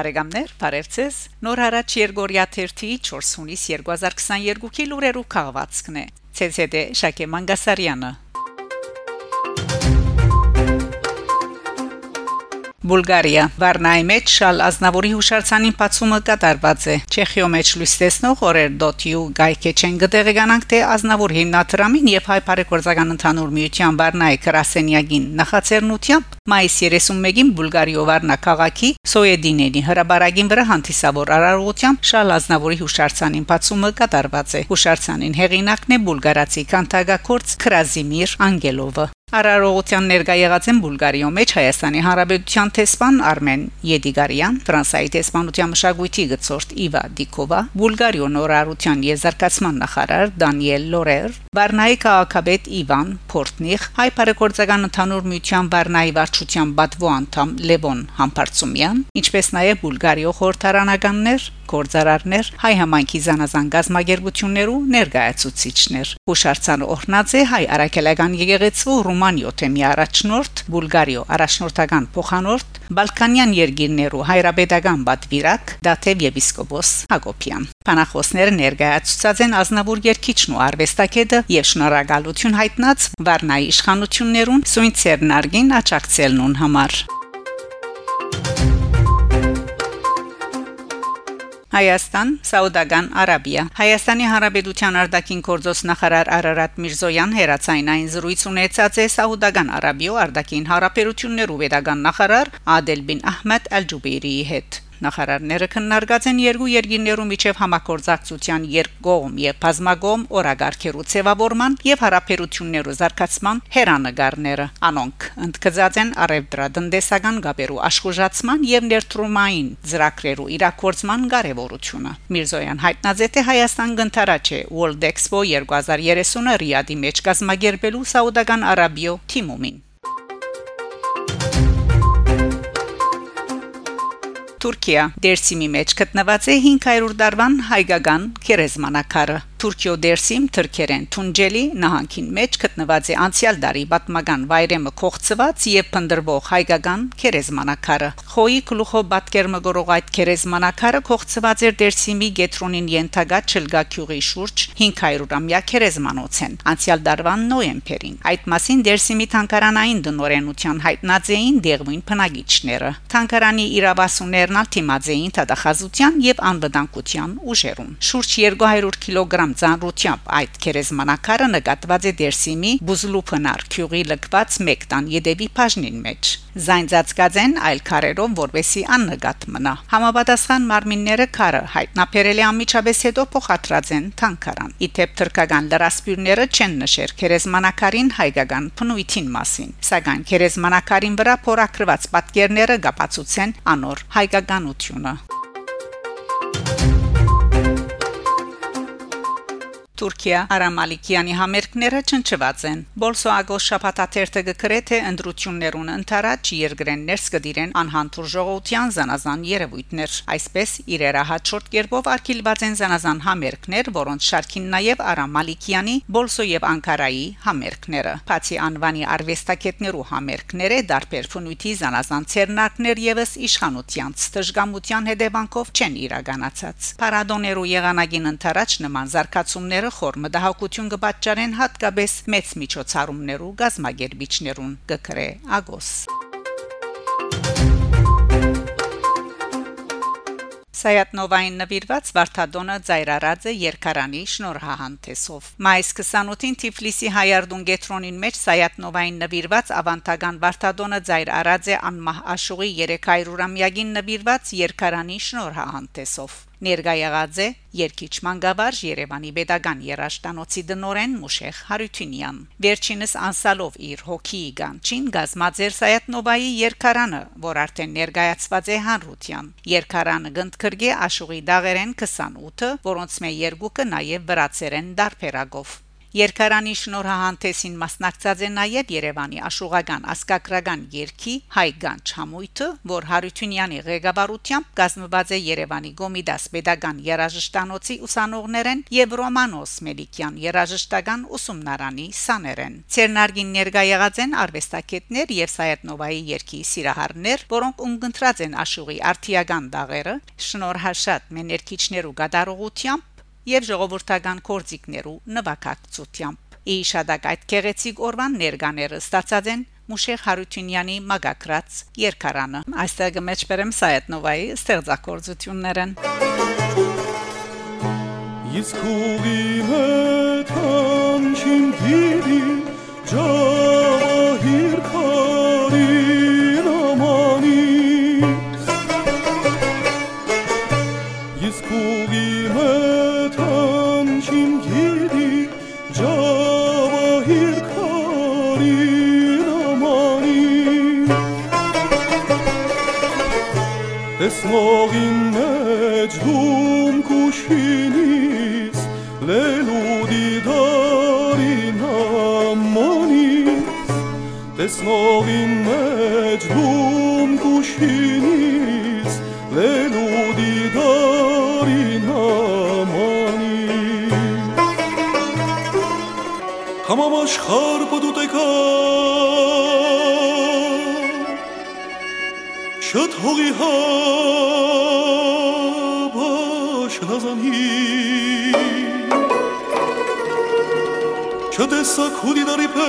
Բարեկամներ, բարևձեզ։ Նոր հարաճ Երգորիա 1-ի 4 հունիս 2022-ի լուրերով քաղվածքն է։ ՑՍԴ Շակե Մանգասարյանը Բուլղարիա Վարնայի մեջ շալ ազնավուրի հուշարձանին բացումը կատարված է Չեխիո մեջ լույս տեսնող օրեր.յու գայքեչեն գտեղեկանանք թե ազնավուր հիմնադրամին եւ հայ բարեգործական ընդհանուր միության Վարնայի Կրասենյագին նախաձեռնությամբ մայիս 31-ին Բուլղարիո Վարնա քաղաքի Սոյեդինենի հրաբարագին վրա հանդիսավոր արարողությամբ շալ ազնավուրի հուշարձանին բացումը կատարված է հուշարձանին հեղինակն է բուլղարացի կանտագակորց Կրազիմիր Անգելովը Արարողության ներկա եղած են Բուլղարիո մեջ Հայաստանի Հանրապետության տեսփան Արմեն Եդիգարյան, Ֆրանսիայի տեսփանության մշակույթի գծորդ Իվա Դիկովա, Բուլղարիո նորարարության եզրակացման նախարար Դանիել Լորեր, Վարնայի քաղաքապետ Իվան Պորտնիխ, հայ բարեգործական ընդհանուր միության Վարնայի վարչության բատվո անդամ Լևոն Համբարձումյան, ինչպես նաև Բուլղարիո խորհրդարանականներ, գործարարներ, հայ համայնքի զանազան գազམ་ագերբություններու ներկայացուցիչներ։ Հուշարձանը օրնած է հայ արաքելական եկեղեցու Ռուման 7-ի առաջնորդ, Բուլղարիո առաջնորդական փոխանորդ, Բալկանյան երկիրներու հայրապետական բատվիրակ Դաթև եպիսկոպոս Հակոբյան։ Փանախոսները ներկայացուցած են Ազնավուր երկիչն ու արվեստագետը եւ շնորհակալություն հայտնած Վարնայի իշխանություններուն Սույն Ցերնարգին աճակցելնուն համար։ Հայաստան, Սաուդական Արաբիա։ Հայաստանի Հանրապետության արտաքին գործոս նախարար Արարատ Միրզոյան հերացայինային զրույց ունեցած է Սաուդական Արաբիո արտաքին հարաբերություններու վեդական նախարար Ադել բին Ահմեդ Ալ-Ջուբեյրիի հետ։ Նախարարները քննարկած են երկու երկիրներու միջև համակորձակցության երկկողմ եւ բազմագողմ օրագարկերու ձևավորման եւ հարաբերություններու զարգացման հերանեկարները։ Անոնք ընդգծած են արևդրադնդեսական գաբերու աշխուժացման եւ ներդրումային ծրագրերու իրակորձման կարեւորությունը։ Միրզոյան հայտնած է թե Հայաստան գնթարաչ է World Expo 2030-ը Ռիադի մեջ կազմակերպելու Սաուդական Արաբիո թիմումին։ Թուրքիա դերսիմի մեջ գտնված է 500 դարվան հայկական քերեզմանակարը Թուրքիո դերսիմ Թրքերեն Թունջելի նահանգին մեջ գտնված է անցյալ դարի պատմական վայրեմը կողծված եւ փնդրվող հայկական քերեզմանակարը Խոյի գլուխո բատկերմը գորող այդ քերեզմանակարը կողծված էր դերսիմի գետրոնին ենթագա չլգակյուղի շուրջ 500-ամյա քերեզմանոցեն անցյալ դարվան նոյեմբերին այդ մասին դերսիմի թանկարանային դնորենության հայտնած էին դեղույն փնագիչները թանկարանի իրավասուներն ալտիմաձ էին տադախազության եւ անվտանգության ուժերում շուրջ 200 կիլոգրամ կիլոգրամ ծանրությամբ այդ քերեզմանակարը նկատված է Դերսիմի Բուզլուփնար քյուղի լքված 1 տան յետևի բաժնին մեջ զայնձածկած են այլ քարերով որովեսի աննկատ մնա համապատասխան մարմինները քարը հայտնաբերել է ամիջապես հետո փոխադրած են թանկարան իթեպ թրկական լրասպյուրները չեն նշեր քերեզմանակարին հայկական փնույթին մասին սակայն քերեզմանակարին վրա փորակրված պատկերները գապացուցեն անոր հայկականությունը Թուրքիա Արամ Ալիկյանի համերգները չնչված են։ Բոլսոագոս շփաթաթերթը գրե թե ընդրություններուն ընթരാճ երկրեն ներս կդիրեն անհանտուր ժողովության զանազան երևույթներ։ Այսպես իրերահաճորդ կերպով արկիլված են զանազան համերգներ, որոնց շարքին նաև Արամ Ալիկյանի Բոլսո եւ Անկարայի համերգները։ Բացի անվանի արվեստագետներու համերգները դարբեր ֆունույթի զանազան ցերնակներ եւս իշխանության ստժգամության հետևանքով չեն իրականացած։ Պարադոներու եղանակին ընթരാճ նման զարգացումները խոր մտահոգություն կպատճառեն հատկապես մեծ միջոցառումներու գազմագերբիչներուն գկրե ագոս Սայատնովային նվիրված Վարդադոնը ծայրարած է երկարանի շնորհահանտեսով։ Մայիս 28-ին Թիֆլիսի հայարդուն գետրոնին մեջ Սայատնովային նվիրված ավանտագան Վարդադոնը ծայրարած է անմահ աշուղի 300-ամյակին նվիրված երկարանի շնորհահանտեսով ներկա եղած է երկիչ մանգավարժ Երևանի Պետական Երաշտանոցի դնորեն Մուշեխ Հարությունյան վերջինս անսալով իր հոգիի գանչին գազմաձեր Սայատնովայի երկարանը որ արդեն ներկայացված է հանրության երկարանը գնդքրգե աշուղի դաղերեն 28-ը որոնց մե երկուկը նաև վրացերեն դարբերագով Երկարանի շնորհահանդեսին մասնակցած է նաև Երևանի աշուղական ասկակրական երկի Հայգան Չամույթը, որ Հարությունյանի ղեկավարությամբ կազմված է Երևանի Գոմիդաս Պետական երաժշտանոցի ուսանողներեն եւ Ռոմանոս Մելիքյան երաժշտական ուսումնարանի սաներեն։ Ցերնարգին ներկա եղած են արվեստագետներ եւ Սայետնովայի երկի սիրահարներ, որոնք ունգընտրած են աշուղի արտիական դաղերը, շնորհաշատ մեներքիչներու գդարողությամբ եւ ժողովրդական կորձիկներու նվակակցությամբ։ Իշադակ այդ քեղեցիկ օրվան ներկաները ստացած են Մուշեղ Հարությունյանի մագակրած երկարանը։ Այստեղ գմեջբերեմ Սայետնովայի ստեղծագործություններն։ Իսկ հուղի հետ անչին դիդի ջահիր Տեսնողին մեջ դում կուշինիս լելուդի դարին ամանիս Տեսնողին մեջ դում կուշինիս լելուդի դարին ամանիս Համամ حقی ها باش نزنی چه دستا کودی داری پس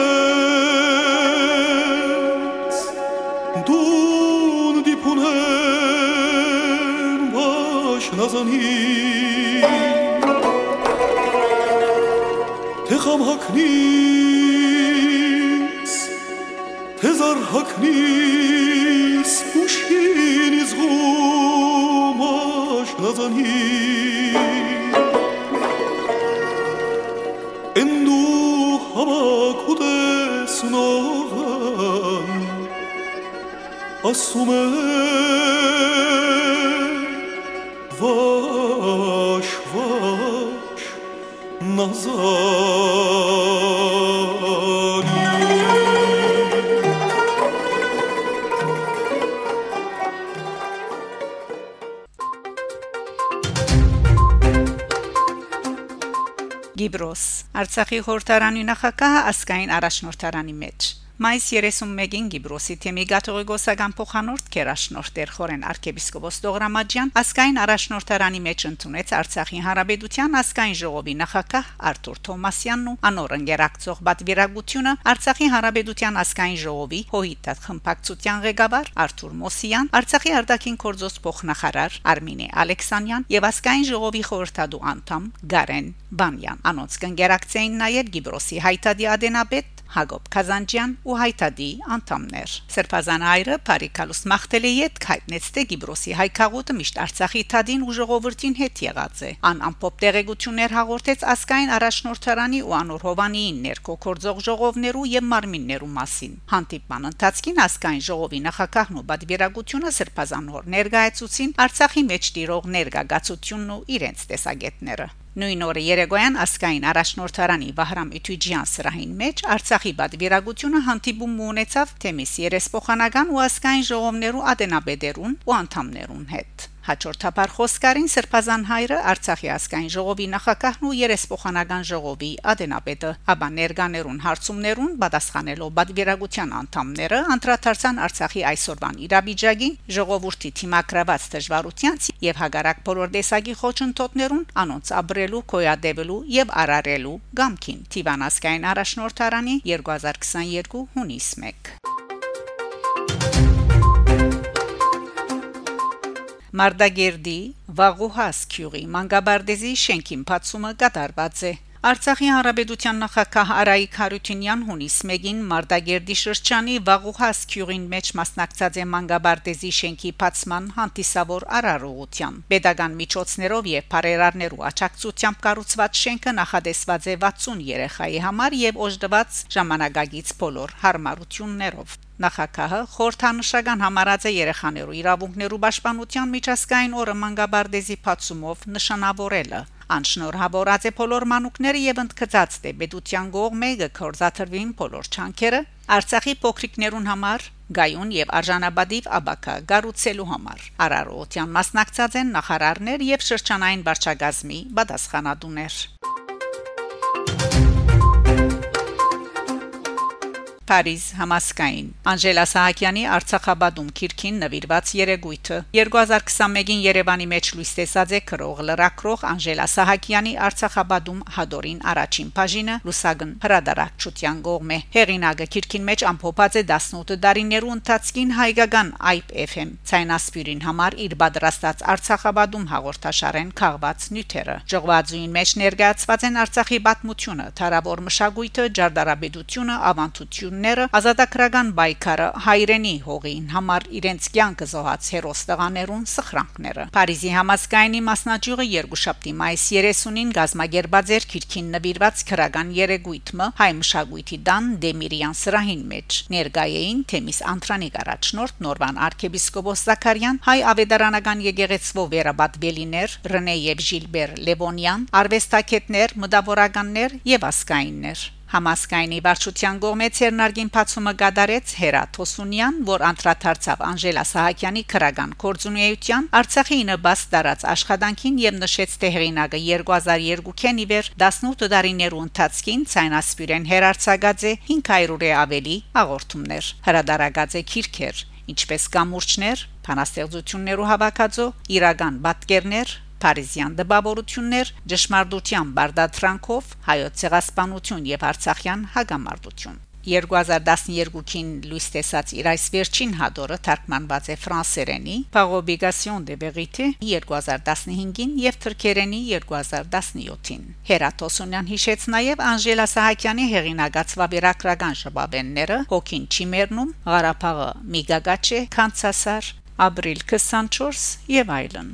دون دی پونن باش نزنی تخم حق نیست تزار حق نیست Чин из гумаш назани Энду хава кудес ногам Асумен Գիբրոս Արցախի խորհրդարանի նախագահ ասկային առաջնորդարանի մեջ Մայիս 31-ին Գիբրոսի թեմի գաթողիկոսական փոխանորդ Կերաշնորհտեր Խորեն arczepiskopos Դողրամաջյան ասկային առաջնորդարանի մեջ ընդունեց Արցախի հանրապետության ասկային ժողովի նախագահ Արտուր Թոմասյանն ու անորեն գերակցող բադվիրագությունը Արցախի հանրապետության ասկային ժողովի հոհիտատ խմբակցության ղեկավար Արտուր Մոսյան, Արցախի արտաքին գործոս փոխնախարար Արմինե Ալեքսանյան եւ ասկային ժողովի խորհրդադու անդամ Գարեն Բանյան։ Անոնց կնգերակցեին նաեւ Գիբրոսի հայտադի ադենաբեդ Հակոբ Կազանջյան ու հայտադի անդամներ։ Սերբազան այրը Փարիկալուս մախտելի հետ հայտնեց թե Գիբրոսի հայկաղուտը միշտ Արցախի թադին ու ժողովրդին հետ եղած է։ Ան ամփոփ տեղեկություններ հաղորդեց ասկային առաջնորդարանի ու անոր Հովանիին ներքո կորձող ժողովներու եւ մարմիններու մասին։ Հանդիպման ընթացքին ասկային ժողովի նախակահն ու բադվիրագությունը սերբազանոր ներկայացուցին Արցախի մեջ տիրող ներգաղացությունն ու իրենց տեսագետները։ Նույն օրը Երեգոյան ասկային առաջնորդարանի Վահրամ Իթյուջյան սրահին մեջ Արցախի պատվիրակությունը հանդիպում ունեցավ Թեմիս երեսփոխանական ու ասկային ժողովներու ատենաբեդերուն ու անդամներուն հետ։ Հաջորդաբար խոսքարին Սրբազան հայրը Արցախի ազգային ժողովի նախակահն ու երեսփոխանական ժողովի ադենապետը ապա ներկաներուն հարցումներուն պատասխանելով բադվիրագության անդամները անդրադարձան Արցախի այսօրվան իրավիճակին, ժողովրդի թիմակրաված դժվարությանց եւ հագարակ բոլոր դեսագի խոչընդոտներուն անոնց ապրելու, կոյադեվելու եւ արարելու գամքին Տիվան ազգային առաջնորդարանի 2022 հունիս 1 Մարտագերդի Վաղուհաս քյուրի Մանգաբարդեզի շենքին բացումը կատարված է Արցախի հանրապետության նախագահ Արայիկ Հարությունյան հունիս 1-ին Մարտագերդի շրջանի Վաղուհաս քյուրին մեջ մասնակցած է Մանգաբարդեզի շենքի բացման հանդիսավոր արարողության։ Պետական միջոցներով եւ բարերարներու աջակցությամբ կառուցված շենքը նախադեсված է 60 երեխայի համար եւ օժտված ժամանակագից բոլոր հարմարություններով։ Նախագահը խորհրդանշական համարած է երեխաներու իրավունքներու պաշտպանության միջազգային օրը Մանգաբարդեզի բացումով նշանավորելը։ Անշնորհավորած է բոլոր մանուկները եւ ընդգծած թե Բեդության գողմը կորզաթրվին բոլոր չանքերը Արցախի փոքրիկներուն համար գայուն եւ արժանաբադիվ աբակա գառուցելու համար արարողության մասնակցած են նախարարներ եւ շրջանային վարչագազմի պատասխանատուներ Փարիզ համասկային Անժելա Սահակյանի Արցախաբադում քիրքին նվիրված երեգույթը 2021-ին Երևանի մեջ լույս տեսած է քրող լրակրող Անժելա Սահակյանի Արցախաբադում հադորին առաջին բաժինը լուսագն հրադարակչության գողմե հերինագը քիրքին մեջ ամփոփած է 18 դարիներու ընթացքին հայկական IPE FM ցայնասպյուրին համար իր պատրաստած Արցախաբադում հաղորդաշարեն քաղված նյութերը ժողվազույն մեջ ներկայացված են Արցախի պատմությունը, թարավոր մշակույթը, ջարդարաբեդությունը, ավանդություն գերմանները ազատագրական բայկարը հայրենի հողին համար իրենց կյանքը զոհած հերոստղաներուն սխրանքները Փարիզի համասկայնի մասնաճյուղը երկուշաբթի մայիս 30-ին գազմագերբած էր քիրքին նվիրված քրական երեգույթը հայ մշակույթի դան Դեմիրյան սրահին մեջ ներգայեին թեմիս Անտրանիկ առաջնորդ Նորվան arczepiskopos Զաքարյան հայ ավետարանական եկեղեցվո վերաբատվելիներ Ռենե եւ Ժիլբեր Լևոնյան արվեստագետներ մտավորականներ եւ ասկայիններ Համասկայնի վարչության կողմից Ցերնարգին փացումը գդարեց Հերա Թոսունյան, որ անդրադարձավ Անժելա Սահակյանի քրական կորձունեության Արցախի նբաս դարած աշխատանքին եւ նշեց թե հերինակը 2002-ին իվեր 18 տարիներու ընթացքին ցայնասպյուրեն հերարցակած է 500-ը ավելի աղորթումներ հրադարագած է քիրքեր ինչպես կամուրջներ, փանաստեղծություններու հավաքածո, իրական բատկերներ, Փարիզյան դպավորություններ ճշմարտության բարդատրանքով հայոց ցեղասպանություն եւ արցախյան հագամարտություն 2012-ին լույս տեսած իր այս վերջին հադորը թարգմանված է ֆրանսերենի Parobigation de Vérité 2015-ին եւ թրքերենի 2017-ին Հերատոսունյան հիշեց նաեւ Անժելա Սահակյանի հեղինակած վավերագրական շաբաբենները Հոկին Չիմերնում Ղարաբաղը Միգագաչե Կանցասար ապրիլ 24 եւ այլն